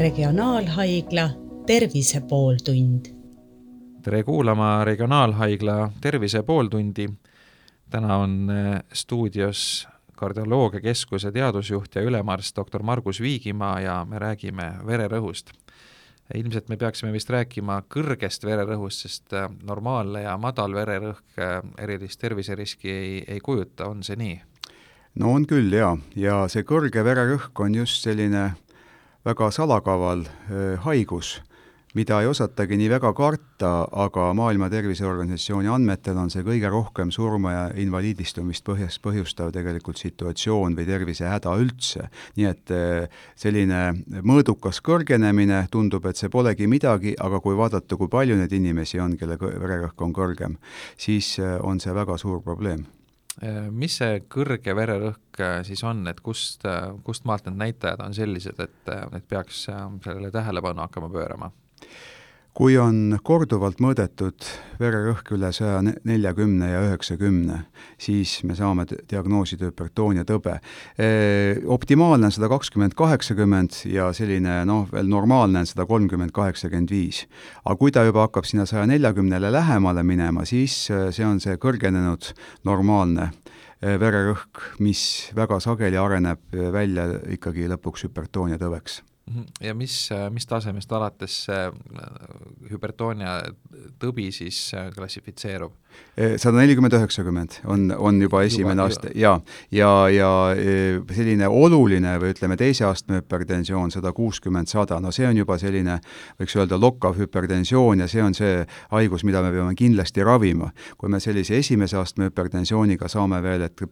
regionaalhaigla Tervise pooltund. tere kuulama Regionaalhaigla Tervise pooltundi. täna on eh, stuudios kardioloogiakeskuse teadusjuht ja ülemarst doktor Margus Viigimaa ja me räägime vererõhust. ilmselt me peaksime vist rääkima kõrgest vererõhust, sest eh, normaalne ja madal vererõhk erilist terviseriski ei, ei kujuta, on see nii? No on küll jaa, ja see kõrge vererõhk on just selline väga salakaval haigus, mida ei osatagi nii väga karta, aga Maailma Terviseorganisatsiooni andmetel on see kõige rohkem surma ja invaliidistumist põhjas, põhjustav tegelikult situatsioon või tervisehäda üldse. nii et selline mõõdukas kõrgenemine, tundub, et see polegi midagi, aga kui vaadata, kui palju neid inimesi on, kelle vererõhk on kõrgem, siis on see väga suur probleem mis see kõrge vererõhk äh, siis on, et kust, äh, kust maalt need näitajad on sellised, et, et peaks sellele tähelepanu hakkama pöörama? Kui on korduvalt mõõdetud vererõhk üle saja neljakümne ja üheksakümne, siis me saame diagnoosida hüpertoonia tõbe. Optimaalne on sada kakskümmend, kaheksakümmend ja selline noh, veel normaalne on sada kolmkümmend, kaheksakümmend viis. aga kui ta juba hakkab sinna saja neljakümnele lähemale minema, siis see on see kõrgenenud normaalne vererõhk, mis väga sageli areneb välja ikkagi lõpuks hüpertoonia tõveks. Ja mis, mis tasemest alates see äh, hüpertoonia tõbi siis äh, klassifitseerub? E, sada nelikümmend, üheksakümmend on, on juba esimene aste ja, ja, ja selline oluline või ütleme, teise astme hüpertensioon sada kuuskümmend, sada, no see on juba selline, võiks öelda, lokkav hüpertensioon ja see on see haigus, mida me peame kindlasti ravima. kui me sellise esimese astme hüpertensiooniga saame veel, et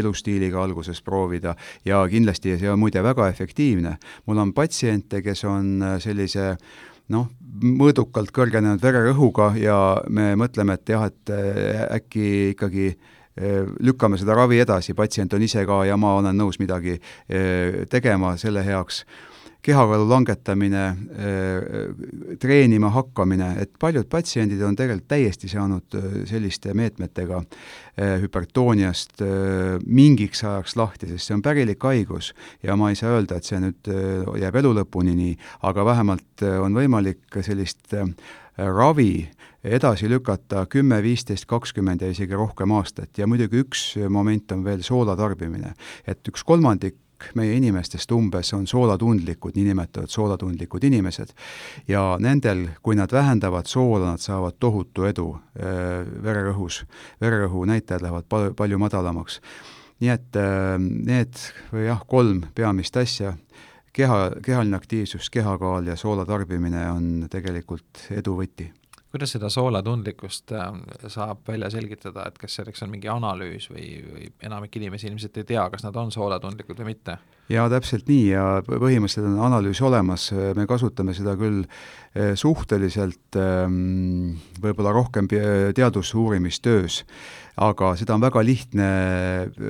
elustiiliga alguses proovida ja kindlasti see on muide väga efektiivne, mul on patsient, patsiente, kes on äh, sellise noh, mõõdukalt kõrgenenud vererõhuga ja me mõtleme, et jah, et äh, äkki ikkagi äh, lükkame seda ravi edasi, patsient on ise ka ja ma olen nõus midagi tegema selle heaks kehakaalu langetamine, äh, treenima hakkamine, et paljud patsiendid on tegelikult täiesti saanud äh, selliste meetmetega äh, hüpertooniast mingiks ajaks lahti, sest see on pärilik haigus ja ma ei saa öelda, et see nüüd jääb elu lõpuni nii, aga vähemalt on võimalik sellist ravi edasi lükata kümme, viisteist, kakskümmend ja isegi rohkem aastat ja muidugi üks moment on veel soola tarbimine. et üks kolmandik meie inimestest umbes on soolatundlikud, niinimetatud soolatundlikud inimesed. ja nendel, kui nad vähendavad soola, nad saavad tohutu edu äh, vererõhus, vererõhu näitajad lähevad pal palju madalamaks. nii et äh, need või jah, kolm peamist asja, keha, kehaline aktiivsus, kehakaal ja soola tarbimine on tegelikult edu võti kuidas seda soolatundlikkust äh, saab välja selgitada, et kas selleks on mingi analüüs või, või enamik inimesi ilmselt ei tea, kas nad on soolatundlikud või mitte? Jaa, täpselt nii ja põhimõtteliselt on analüüs olemas, me kasutame seda küll äh, suhteliselt ähm, võib-olla rohkem teadusuurimistöös aga seda on väga lihtne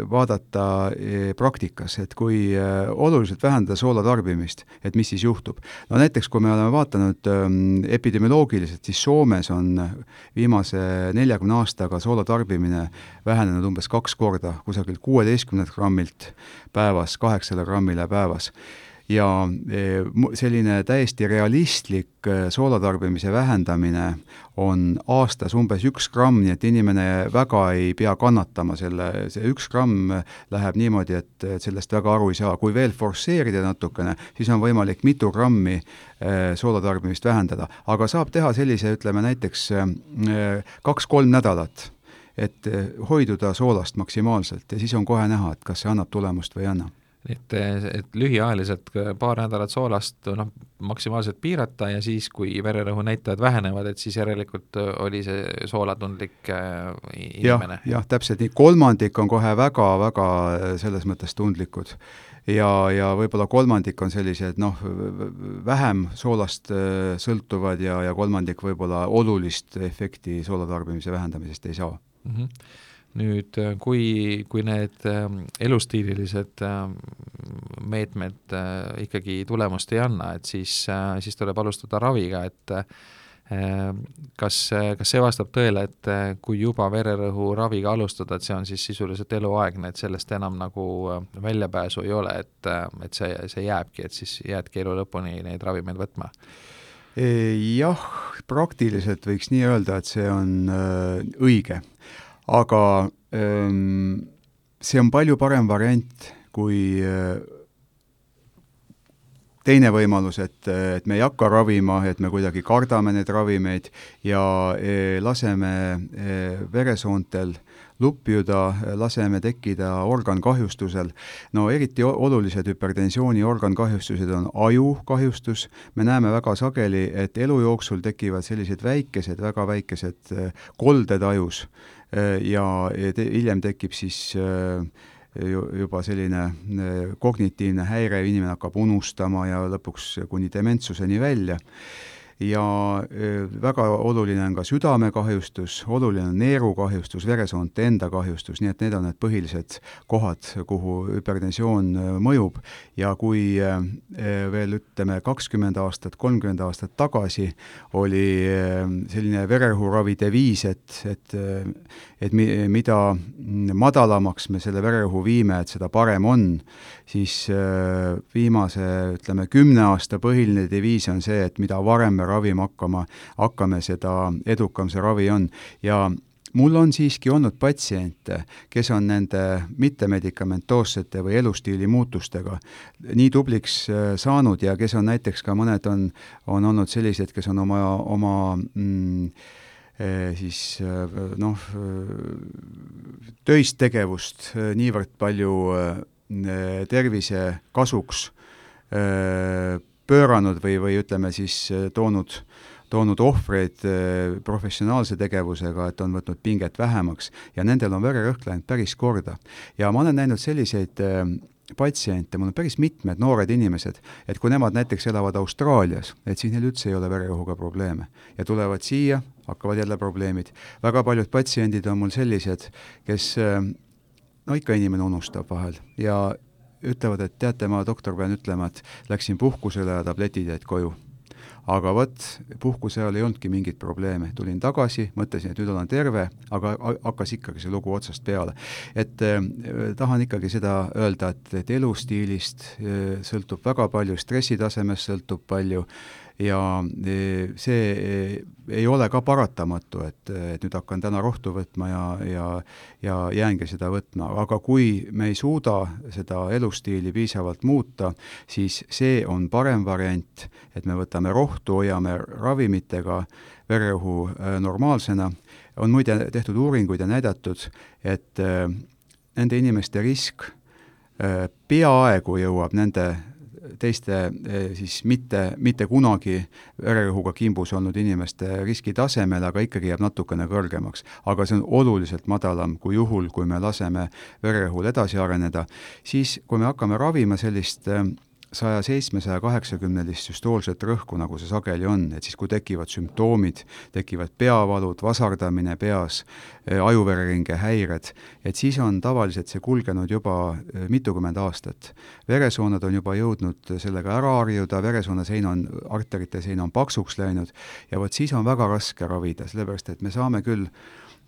vaadata eh, praktikas, et kui eh, oluliselt vähendada soola tarbimist, et mis siis juhtub. no näiteks, kui me oleme vaadanud ähm, epidemioloogiliselt, siis Soomes on viimase neljakümne aastaga soola tarbimine vähenenud umbes kaks korda, kusagilt kuueteistkümnelt grammilt päevas kaheksale grammile päevas. Ja e, selline täiesti realistlik e, soolatarbimise vähendamine on aastas umbes üks gramm, nii et inimene väga ei pea kannatama selle, see üks gramm läheb niimoodi, et sellest väga aru ei saa. kui veel forsseerida natukene, siis on võimalik mitu grammi e, soolatarbimist vähendada, aga saab teha sellise, ütleme näiteks kaks-kolm nädalat et hoiduda soolast maksimaalselt ja siis on kohe näha, et kas see annab tulemust või ei anna et, et lühiajaliselt paar nädalat soolast noh, maksimaalselt piirata ja siis, kui vererõhu näitajad vähenevad, et siis järelikult oli see soolatundlik äh, inimene ja,. jah, täpselt nii, kolmandik on kohe väga-väga selles mõttes tundlikud ja, ja võib-olla kolmandik on sellised noh, vähem soolast äh, sõltuvad ja, ja kolmandik võib-olla olulist efekti soolatarbimise vähendamisest ei saa mm. -hmm nüüd äh, kui, kui need ähm, elustiililised ähm, meetmed äh, ikkagi tulemust ei anna, et siis, äh, siis tuleb alustada raviga, et Kas, kas see vastab tõele, et kui juba vererõhu raviga alustada, et see on siis sisuliselt eluaegne, et sellest enam nagu väljapääsu ei ole, et, et see, see jääbki, et siis jäädki elu lõpuni neid ravimeid võtma? Jah, praktiliselt võiks nii öelda, et see on õige, aga ähm, see on palju parem variant kui teine võimalus, et, et me ei hakka ravima, et me kuidagi kardame neid ravimeid ja e, laseme e, veresoontel lupjuda, laseme tekkida organkahjustusel. no eriti olulised hüpertensiooni organkahjustused on ajukahjustus, me näeme väga sageli, et elu jooksul tekivad sellised väikesed, väga väikesed e, kolded ajus ja te, hiljem tekib siis äh, juba selline eh, kognitiivne häire, inimene hakkab unustama ja lõpuks kuni dementsuseni välja. Ja väga oluline on ka südamekahjustus, oluline on neerukahjustus, veresoonte enda kahjustus, nii et need on need põhilised kohad, kuhu hüpertensioon mõjub. Ja kui veel ütleme, kakskümmend aastat, kolmkümmend aastat tagasi oli selline vererõhuravi deviis, et, et et mi-, mida madalamaks me selle vererõhu viime, et seda parem on, siis viimase, ütleme, kümne aasta põhiline deviis on see, et mida varem me ravima hakkama, hakkame, seda edukam see ravi on. Ja mul on siiski olnud patsiente, kes on nende mittemedikamentoossete või elustiili muutustega nii tubliks äh, saanud ja kes on näiteks ka mõned on, on olnud sellised, kes on oma, oma mm, äh, siis äh, noh, töist tegevust niivõrd palju tervise kasuks pööranud või, või ütleme siis toonud, toonud ohvreid professionaalse tegevusega, et on võtnud pinget vähemaks ja nendel on vererõhk läinud päris korda. ja ma olen näinud selliseid patsiente, mul on päris mitmed noored inimesed, et kui nemad näiteks elavad Austraalias, et siis neil üldse ei ole vererõhuga probleeme. ja tulevad siia, hakkavad jälle probleemid. väga paljud patsiendid on mul sellised, kes no ikka inimene unustab vahel ja ütlevad, et teate, ma, doktor, pean ütlema, et läksin puhkusele ja tabletid jäid koju. Aga vot, puhkuse ajal ei olnudki mingit probleemi, tulin tagasi, mõtlesin, et nüüd olen terve, aga hakkas ikkagi see lugu otsast peale. et eh, tahan ikkagi seda öelda, et, et elustiilist eh, sõltub väga palju, stressitasemest sõltub palju eh, ja e, see e, ei ole ka paratamatu, et, et nüüd hakkan täna rohtu võtma ja, ja ja jäängi seda võtma, aga kui me ei suuda seda elustiili piisavalt muuta, siis see on parem variant, et me võtame rohtu, hoiame ravimitega vererõhu e, normaalsena, on muide tehtud uuringuid ja näidatud, et nende inimeste risk peaaegu jõuab nende teiste eh, siis mitte, mitte kunagi vererõhuga kimbus olnud inimeste riskitasemele, aga ikkagi jääb natukene kõrgemaks. aga see on oluliselt madalam kui juhul, kui me laseme vererõhul edasi areneda, siis kui me hakkame ravima sellist äh, saja seitsme, saja kaheksakümnelist süstoolset rõhku, nagu see sageli on, et siis kui tekivad sümptoomid, tekivad peavalud, vasardamine peas, eh, ajuvereringe häired, et siis on tavaliselt see kulgenud juba eh, mitukümmend aastat. veresooned on juba jõudnud sellega ära harjuda, veresoonesein on, arterite sein on paksuks läinud ja vot siis on väga raske ravida, sellepärast et me saame küll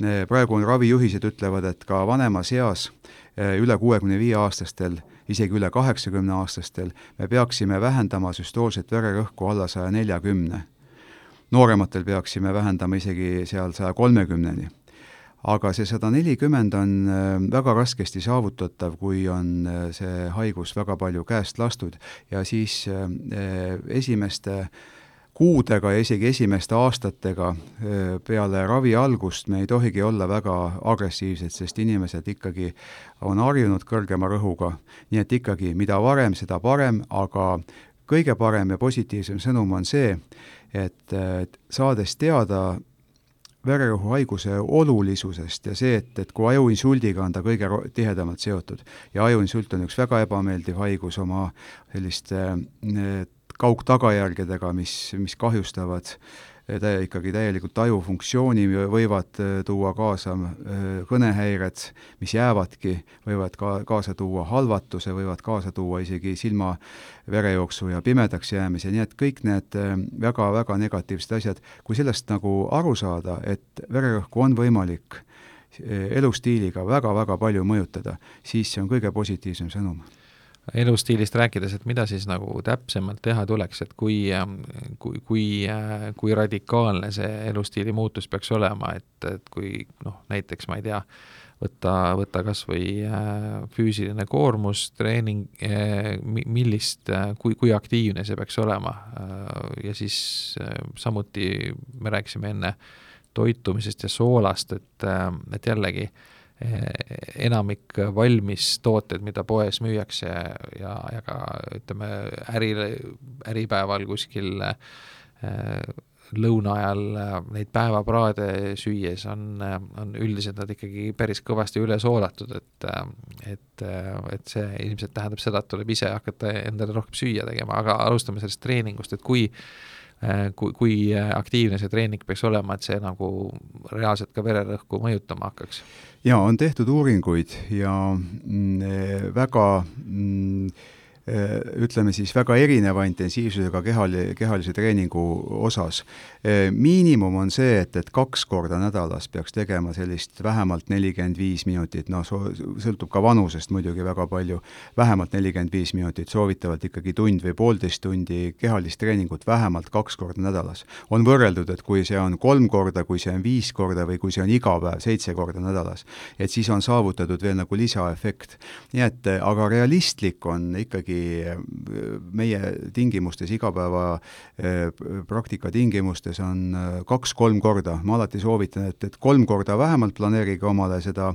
eh, praegu on ravijuhised ütlevad, et ka vanemas eas üle kuuekümne viie aastastel isegi üle kaheksakümneaastastel, me peaksime vähendama süstoolset vererõhku alla saja neljakümne. noorematel peaksime vähendama isegi seal saja kolmekümneni. aga see sada nelikümmend on äh, väga raskesti saavutatav, kui on äh, see haigus väga palju käest lastud ja siis äh, esimeste äh, kuudega ja isegi esimeste aastatega peale ravi algust me ei tohigi olla väga agressiivsed, sest inimesed ikkagi on harjunud kõrgema rõhuga. nii et ikkagi, mida varem, seda parem, aga kõige parem ja positiivsem sõnum on see, et saades teada vererõhuhaiguse olulisusest ja see, et, et kui ajuinsuldiga on ta kõige tihedamalt seotud ja ajuinsult on üks väga ebameeldiv haigus oma selliste kaugtagajärgedega, mis, mis kahjustavad tä-, ikkagi täielikult ajufunktsiooni, võivad tuua kaasa kõnehäired, mis jäävadki, võivad ka kaasa tuua halvatuse, võivad kaasa tuua isegi silma verejooksu ja pimedaks jäämise, nii et kõik need väga-väga negatiivsed asjad, kui sellest nagu aru saada, et vererõhku on võimalik elustiiliga väga-väga palju mõjutada, siis see on kõige positiivsem sõnum elustiilist rääkides, et mida siis nagu täpsemalt teha tuleks, et kui, ähm, kui, kui, äh, kui radikaalne see elustiili muutus peaks olema, et, et kui noh, näiteks ma ei tea, võtta, võtta kas või äh, füüsiline koormus, treening, äh, millist, kui, kui aktiivne see peaks olema ja siis samuti me rääkisime enne toitumisest ja soolast, et, et jällegi äh, enamik valmistooteid, mida poes müüakse ja, ja ka ütleme, äri, äripäeval kuskil äh, lõuna ajal neid päevapraade süües on, on üldiselt nad ikkagi päris kõvasti üle soolatud, et et, et see ilmselt tähendab seda, et tuleb ise hakata endale rohkem süüa tegema, aga alustame sellest treeningust, et kui kui, kui aktiivne see treening peaks olema, et see nagu reaalselt ka vererõhku mõjutama hakkaks? jaa, on tehtud uuringuid ja mm, väga mm, Äh, ütleme siis väga erineva intensiivsusega kehali, kehalise treeningu osas. Äh, miinimum on see, et, et kaks korda nädalas peaks tegema sellist vähemalt nelikümmend viis minutit, noh, sõltub ka vanusest muidugi väga palju, vähemalt nelikümmend viis minutit, soovitavalt ikkagi tund või poolteist tundi kehalist treeningut vähemalt kaks korda nädalas. on võrreldud, et kui see on kolm korda, kui see on viis korda või kui see on iga päev seitse korda nädalas, et siis on saavutatud veel nagu lisaefekt. nii et aga realistlik on ikkagi ikkagi meie tingimustes, igapäeva eh, praktika tingimustes on eh, kaks-kolm korda, ma alati soovitan, et, et kolm korda vähemalt planeerige omale seda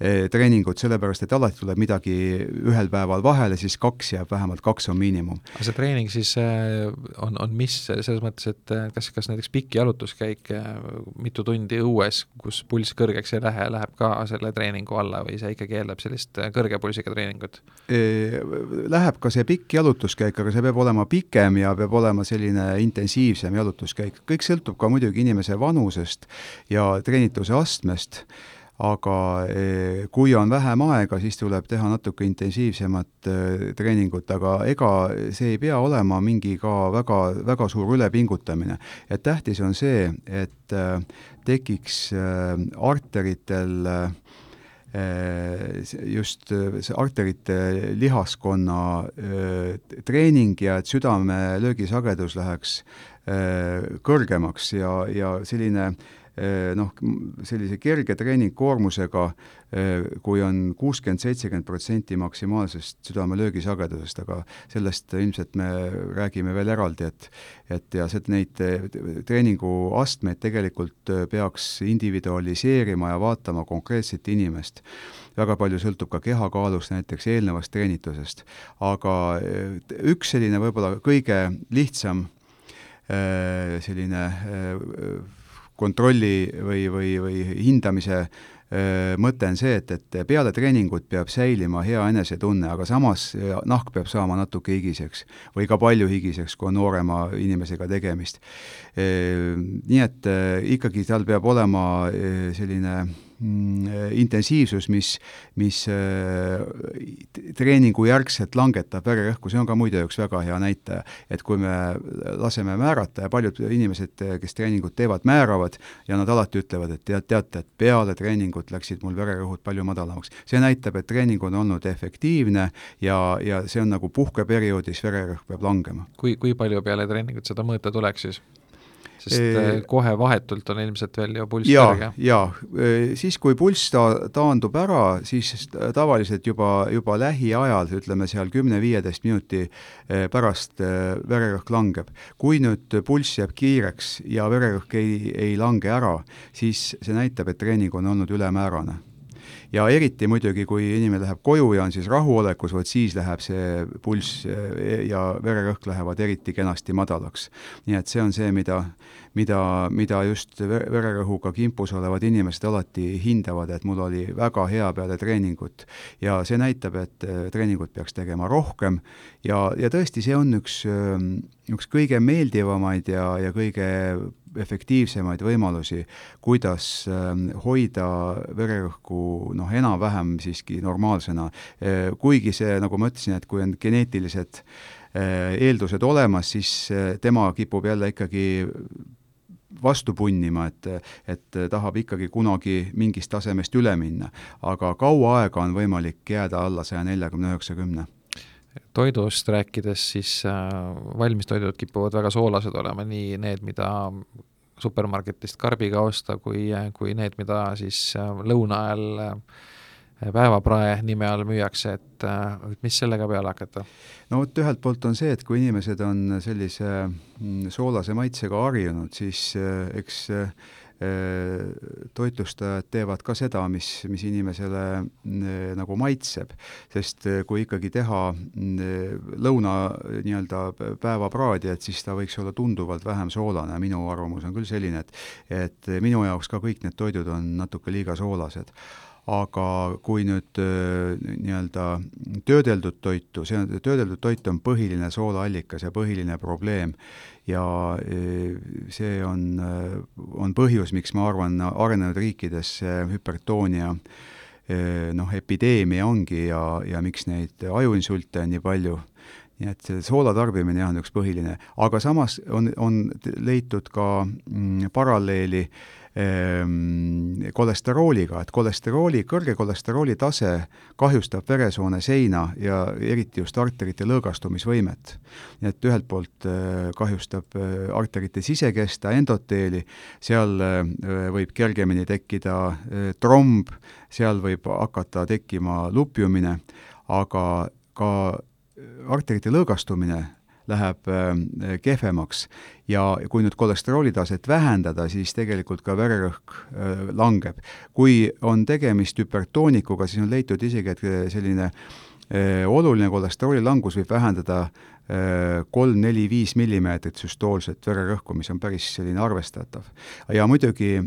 eh, treeningut, sellepärast et alati tuleb midagi ühel päeval vahele, siis kaks jääb vähemalt, kaks on miinimum. aga see treening siis on, on mis, selles mõttes, et kas, kas näiteks pikk jalutuskäik mitu tundi õues, kus pulss kõrgeks ei lähe, läheb ka selle treeningu alla või see ikkagi eeldab sellist kõrge pulssiga treeningut? Läheb ka see pikk jalutuskäik, aga see peab olema pikem ja peab olema selline intensiivsem jalutuskäik. kõik sõltub ka muidugi inimese vanusest ja treenituse astmest, aga eh, kui on vähem aega, siis tuleb teha natuke intensiivsemat eh, treeningut, aga ega see ei pea olema mingi ka väga, väga suur ülepingutamine. et tähtis on see, et eh, tekiks arteritel äh, just äh, see arterite lihaskonna äh, treening ja et südame löögisagedus läheks kõrgemaks ja, ja selline noh, sellise kerge treeningkoormusega, kui on kuuskümmend, seitsekümmend protsenti maksimaalsest südame löögisagedusest, aga sellest ilmselt me räägime veel eraldi, et et ja see, neid treeninguastmeid tegelikult peaks individualiseerima ja vaatama konkreetset inimest väga palju sõltub ka kehakaalust, näiteks eelnevast treenitusest. aga üks selline võib-olla kõige lihtsam selline kontrolli või, või, või hindamise mõte on see, et, et peale treeningut peab säilima hea enesetunne, aga samas nahk peab saama natuke higiseks või ka palju higiseks, kui on noorema inimesega tegemist. Nii et ikkagi tal peab olema selline intensiivsus, mis, mis äh, treeningu järgselt langetab vererõhku, see on ka muide üks väga hea näitaja. et kui me laseme määrata ja paljud inimesed, kes treeningut teevad, määravad ja nad alati ütlevad, et tead, teate, et peale treeningut läksid mul vererõhud palju madalamaks. see näitab, et treening on olnud efektiivne ja, ja see on nagu puhkeperioodis vererõhk peab langema. kui, kui palju peale treeningut seda mõõta tuleks siis? Sest e kohe vahetult on ilmselt veel ju pulss kõrge. jaa, siis kui pulss ta-, taandub ära, siis tavaliselt juba, juba lähiajal, ütleme seal kümne-viieteist minuti pärast vererõhk langeb. kui nüüd pulss jääb kiireks ja vererõhk ei, ei lange ära, siis see näitab, et treening on olnud ülemäärane ja eriti muidugi, kui inimene läheb koju ja on siis rahuolekus, vot siis läheb see pulss ja vererõhk lähevad eriti kenasti madalaks. nii et see on see, mida, mida, mida just vererõhuga kimpus olevad inimesed alati hindavad, et mul oli väga hea peale treeningut. ja see näitab, et äh, treeningut peaks tegema rohkem ja, ja tõesti, see on üks, ähm, üks kõige meeldivamaid ja, ja kõige efektiivsemaid võimalusi, kuidas ähm, hoida vererõhku noh, enam-vähem siiski normaalsena, äh, kuigi see, nagu ma ütlesin, et kui on geneetilised äh, eeldused olemas, siis tema kipub jälle ikkagi vastu punnima, et, et tahab ikkagi kunagi mingist tasemest üle minna. aga kaua aega on võimalik jääda alla saja neljakümne, üheksakümne toidust rääkides, siis äh, valmistoidud kipuvad väga soolased olema, nii need, mida supermarketist karbiga osta, kui, kui need, mida siis äh, lõuna ajal äh, päevaprae nime all müüakse, et, et mis sellega peale hakata? no vot, ühelt poolt on see, et kui inimesed on sellise mm, soolase maitsega harjunud, siis eks toitlustajad teevad ka seda, mis, mis inimesele nagu maitseb. sest kui ikkagi teha lõuna nii-öelda päevapraadi, et siis ta võiks olla tunduvalt vähem soolane, minu arvamus on küll selline, et et minu jaoks ka kõik need toidud on natuke liiga soolased aga kui nüüd nii-öelda töödeldud toitu, see on, töödeldud toit on põhiline soolaallikas ja põhiline probleem. Ja see on, on põhjus, miks ma arvan, arenenud riikides hüpertoonia noh, epideemia ongi ja, ja miks neid ajuinsulte on nii palju. Nii et see soola tarbimine jah, on üks põhiline, aga samas on, on leitud ka mm, paralleeli äh, kolesterooliga, et kolesterooli, kõrge kolesterooli tase kahjustab veresoone seina ja eriti just arterite lõõgastumisvõimet. nii et ühelt poolt äh, kahjustab äh, arterite sisekesta, endoteeli, seal äh, võib kergemini tekkida tromb, seal võib hakata tekkima lupjumine, aga ka arterite lõõgastumine läheb äh, kehvemaks ja kui nüüd kolesteroolitaset vähendada, siis tegelikult ka vererõhk äh, langeb. kui on tegemist hüpertoonikuga, siis on leitud isegi, et selline äh, oluline kolesterooli langus võib vähendada kolm, neli, viis millimeetrit süstoolset vererõhku, mis on päris selline arvestatav. ja muidugi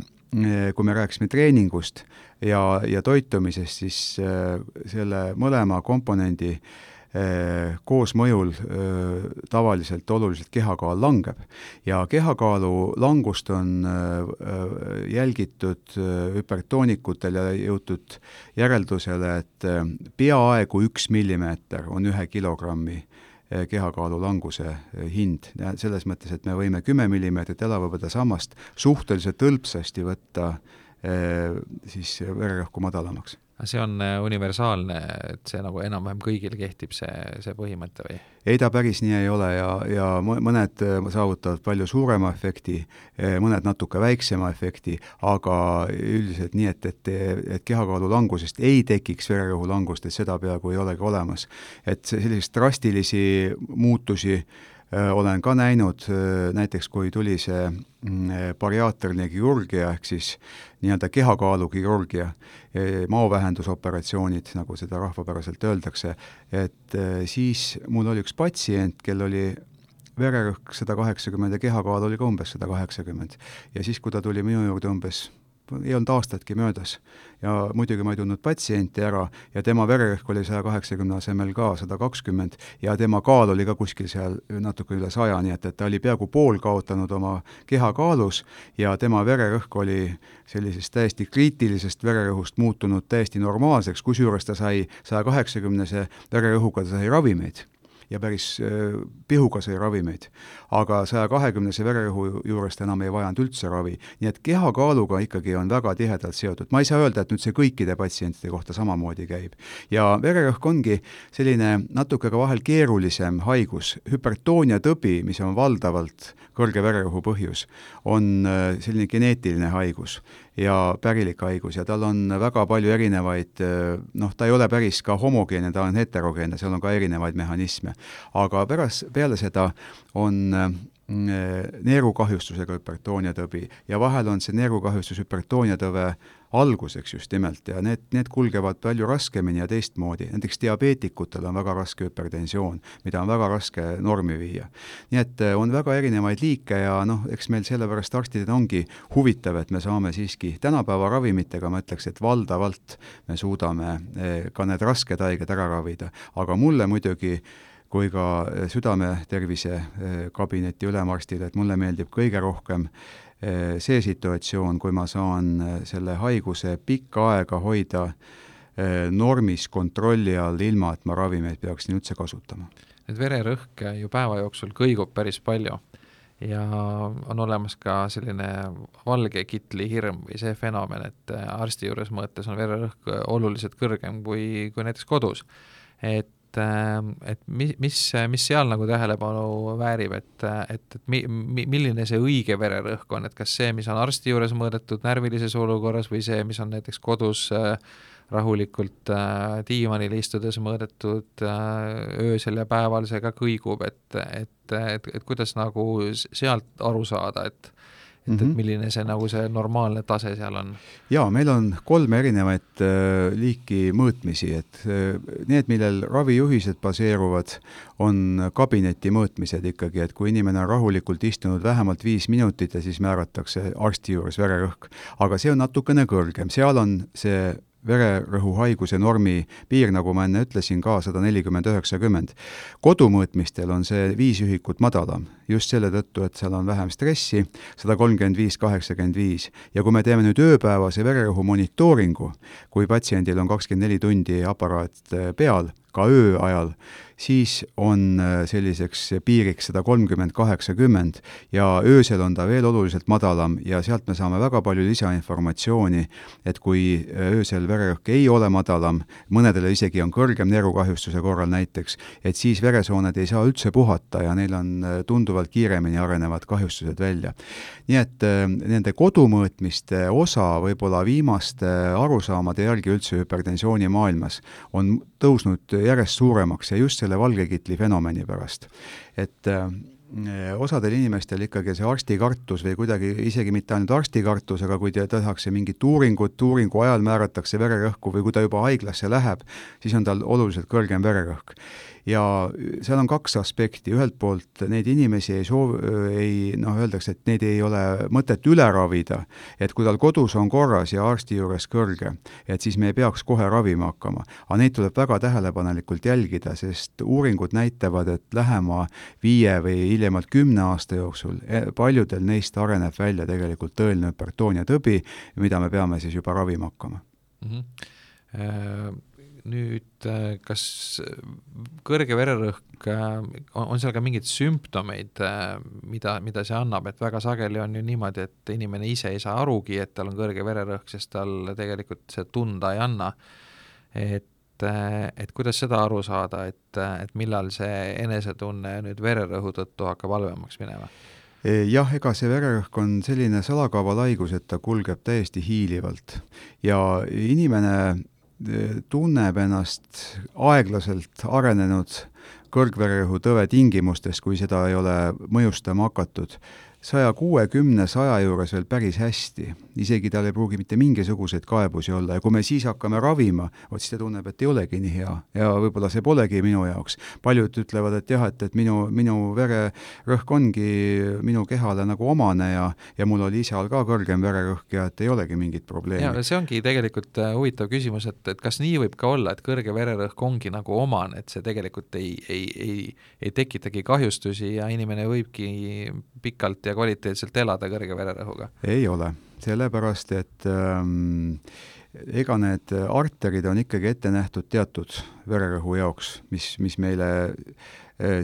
kui me rääkisime treeningust ja, ja toitumisest, siis selle mõlema komponendi äh, Äh, koosmõjul äh, tavaliselt oluliselt kehakaal langeb. Ja kehakaalu langust on äh, jälgitud hüpertoonikutel ja jõutud järeldusele, et peaaegu üks millimeeter on ühe kilogrammi kehakaalu languse hind. Selles mõttes, et me võime kümme millimeetrit elavhõbeda sammast suhteliselt hõlpsasti võtta siis vererõhku madalamaks see on äh, universaalne, et see nagu enam-vähem kõigil kehtib, see, see põhimõte või? ei, ta päris nii ei ole ja, ja mõned äh, saavutavad palju suurema efekti, äh, mõned natuke väiksema efekti, aga üldiselt nii, et, et, et kehakaalu langusest ei tekiks vererõhu langust, et seda peaaegu ei olegi olemas. et selliseid drastilisi muutusi äh, olen ka näinud äh, näiteks, kui tuli see mm, äh, bariaatriline kirurgia ehk siis nii-öelda kehakaalu kirurgia, maovähendusoperatsioonid, nagu seda rahvapäraselt öeldakse, et siis mul oli üks patsient, kel oli vererõhk sada kaheksakümmend ja kehakaal oli ka umbes sada kaheksakümmend. ja siis, kui ta tuli minu juurde umbes ei olnud aastatki möödas. ja muidugi ma ei tundnud patsienti ära ja tema vererõhk oli saja kaheksakümne asemel ka sada kakskümmend ja tema kaal oli ka kuskil seal natuke üle saja, nii et, et ta oli peaaegu pool kaotanud oma kehakaalus ja tema vererõhk oli sellisest täiesti kriitilisest vererõhust muutunud täiesti normaalseks, kusjuures ta sai saja kaheksakümnese vererõhuga, ta sai ravimeid ja päris äh, pihuga sai ravimeid. aga saja kahekümnese vererõhu juurest enam ei vajanud üldse ravi, nii et kehakaaluga ikkagi on väga tihedalt seotud, ma ei saa öelda, et nüüd see kõikide patsientide kohta samamoodi käib. ja vererõhk ongi selline natuke ka vahel keerulisem haigus, hüpertoonia tõbi, mis on valdavalt kõrge vererõhu põhjus, on äh, selline geneetiline haigus ja pärilik haigus ja tal on väga palju erinevaid, noh, ta ei ole päris ka homogeenne, ta on heterogeenne, seal on ka erinevaid mehhanisme. aga pärast, peale seda on mm, neerukahjustusega hüpertooniatõbi ja vahel on see neerukahjustus hüpertooniatõve alguseks just nimelt ja need, need kulgevad palju raskemini ja teistmoodi, näiteks diabeetikutel on väga raske hüpertensioon, mida on väga raske normi viia. nii et eh, on väga erinevaid liike ja noh, eks meil sellepärast arstidena ongi huvitav, et me saame siiski tänapäeva ravimitega, ma ütleks, et valdavalt me suudame eh, ka need rasked haiged ära ravida, aga mulle muidugi kui ka südametervise kabineti ülemarstile, et mulle meeldib kõige rohkem see situatsioon, kui ma saan selle haiguse pikka aega hoida normis kontrolli all, ilma et ma ravimeid peaksin üldse kasutama. nüüd vererõhk ju päeva jooksul kõigub päris palju ja on olemas ka selline valge kitli hirm või see fenomen, et arsti juures mõõtes on vererõhk oluliselt kõrgem kui, kui näiteks kodus. et et mis, mis, mis seal nagu tähelepanu väärib, et, et, et mi, mi, milline see õige vererõhk on, et kas see, mis on arsti juures mõõdetud närvilises olukorras või see, mis on näiteks kodus äh, rahulikult äh, diivanil istudes mõõdetud äh, öösel ja päeval, see ka kõigub, et, et, et, et kuidas nagu sealt aru saada, et et mm, -hmm. et milline see nagu see normaalne tase seal on? jaa, meil on kolm erinevat äh, liiki mõõtmisi, et äh, need, millel ravijuhised baseeruvad, on kabineti mõõtmised ikkagi, et kui inimene on rahulikult istunud vähemalt viis minutit ja siis määratakse arsti juures vererõhk. aga see on natukene kõrgem, seal on see vererõhuhaiguse normi piir, nagu ma enne ütlesin, ka sada nelikümmend, üheksakümmend. kodumõõtmistel on see viis ühikut madalam, just selle tõttu, et seal on vähem stressi, sada kolmkümmend viis, kaheksakümmend viis. ja kui me teeme nüüd ööpäevase vererõhu monitooringu, kui patsiendil on kakskümmend neli tundi aparaat eh, peal, ka öö ajal, siis on äh, selliseks piiriks sada kolmkümmend, kaheksakümmend ja öösel on ta veel oluliselt madalam ja sealt me saame väga palju lisainformatsiooni, et kui äh, öösel vererõhk ei ole madalam, mõnedele isegi on kõrgem neerukahjustuse korral näiteks, et siis veresooned ei saa üldse puhata ja neil on äh, tunduvalt kiiremini arenevad kahjustused välja. nii et nende kodumõõtmiste osa võib-olla viimaste arusaamade järgi üldse hüpertensiooni maailmas on tõusnud järjest suuremaks ja just selle valge kitli fenomeni pärast. et äh, osadel inimestel ikkagi see arstikartus või kuidagi isegi mitte ainult arstikartus, aga kui tehakse mingit uuringut, uuringu ajal määratakse vererõhku või kui ta juba haiglasse läheb, siis on tal oluliselt kõrgem vererõhk ja seal on kaks aspekti, ühelt poolt neid inimesi ei soov-, ei noh, öeldakse, et neid ei ole mõtet üle ravida, et kui tal kodus on korras ja arsti juures kõrge, et siis me ei peaks kohe ravima hakkama. aga neid tuleb väga tähelepanelikult jälgida, sest uuringud näitavad, et lähema viie või hiljemalt kümne aasta jooksul e, paljudel neist areneb välja tegelikult tõeline hüpertoonia tõbi, mida me peame siis juba ravima hakkama mm. -hmm nüüd kas kõrge vererõhk, on, on seal ka mingeid sümptomeid, mida, mida see annab, et väga sageli on ju niimoodi, et inimene ise ei saa arugi, et tal on kõrge vererõhk, sest tal tegelikult see tunda ei anna. et, et kuidas seda aru saada, et, et millal see enesetunne nüüd vererõhu tõttu hakkab halvemaks minema? jah, ega see vererõhk on selline salakaaval haigus, et ta kulgeb täiesti hiilivalt ja inimene tunneb ennast aeglaselt arenenud kõrgvererõhutõve tingimustes, kui seda ei ole mõjustama hakatud, saja kuuekümne, saja juures veel päris hästi. isegi tal ei pruugi mitte mingisuguseid kaebusi olla ja kui me siis hakkame ravima, vot siis ta tunneb, et ei olegi nii hea ja võib-olla see polegi minu jaoks. paljud ütlevad, et jah, et, et minu, minu vererõhk ongi minu kehale nagu omane ja ja mul oli isal ka kõrgem vererõhk ja et ei olegi mingit probleemi. see ongi tegelikult äh, huvitav küsimus, et, et kas nii võib ka olla, et kõrge vererõhk ongi nagu omane, et see tegelikult ei, ei, ei, ei tekitagi kahjustusi ja inimene võibki pikalt ja kvaliteetselt elada kõrge vererõhuga? ei ole, sellepärast et ähm, ega need arterid on ikkagi ette nähtud teatud vererõhu jaoks, mis, mis meile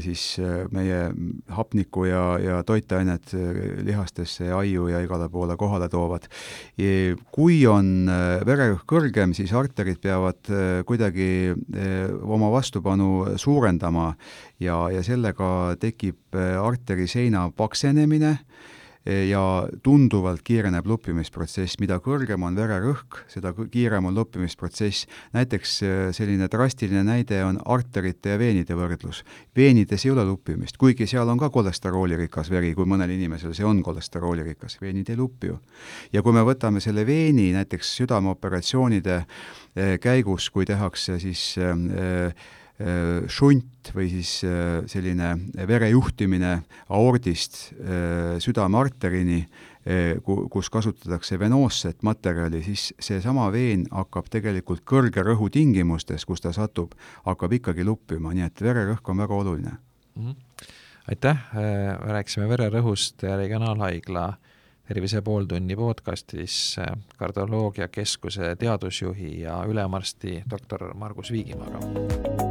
siis äh, meie hapnikku ja, ja toitained äh, lihastesse ja aiu ja igale poole kohale toovad. kui on vererõhk kõrgem, siis arterid peavad kuidagi oma vastupanu suurendama ja, ja sellega tekib arteri seina paksenemine ja tunduvalt kiireneb luppimisprotsess, mida kõrgem on vererõhk, seda kiirem on luppimisprotsess. näiteks äh, selline drastiline näide on arterite ja veenide võrdlus. veenides ei ole luppimist, kuigi seal on ka kolesteroolirikas veri, kui mõnel inimesel see on kolesteroolirikas, veenid ei lupi ju. ja kui me võtame selle veeni näiteks südameoperatsioonide äh, käigus, kui tehakse siis Äh, šunt või siis äh, selline vere juhtimine aordist äh, südamearterini, kus kasutatakse venoosset materjali, siis seesama veen hakkab tegelikult kõrge rõhu tingimustes, kus ta satub, hakkab ikkagi luppima, nii et vererõhk on väga oluline mm. -hmm. aitäh, rääkisime vererõhust Regionaalhaigla Tervise pooltunni podcastis kardioloogiakeskuse teadusjuhi ja ülemarsti doktor Margus Viigimaaga.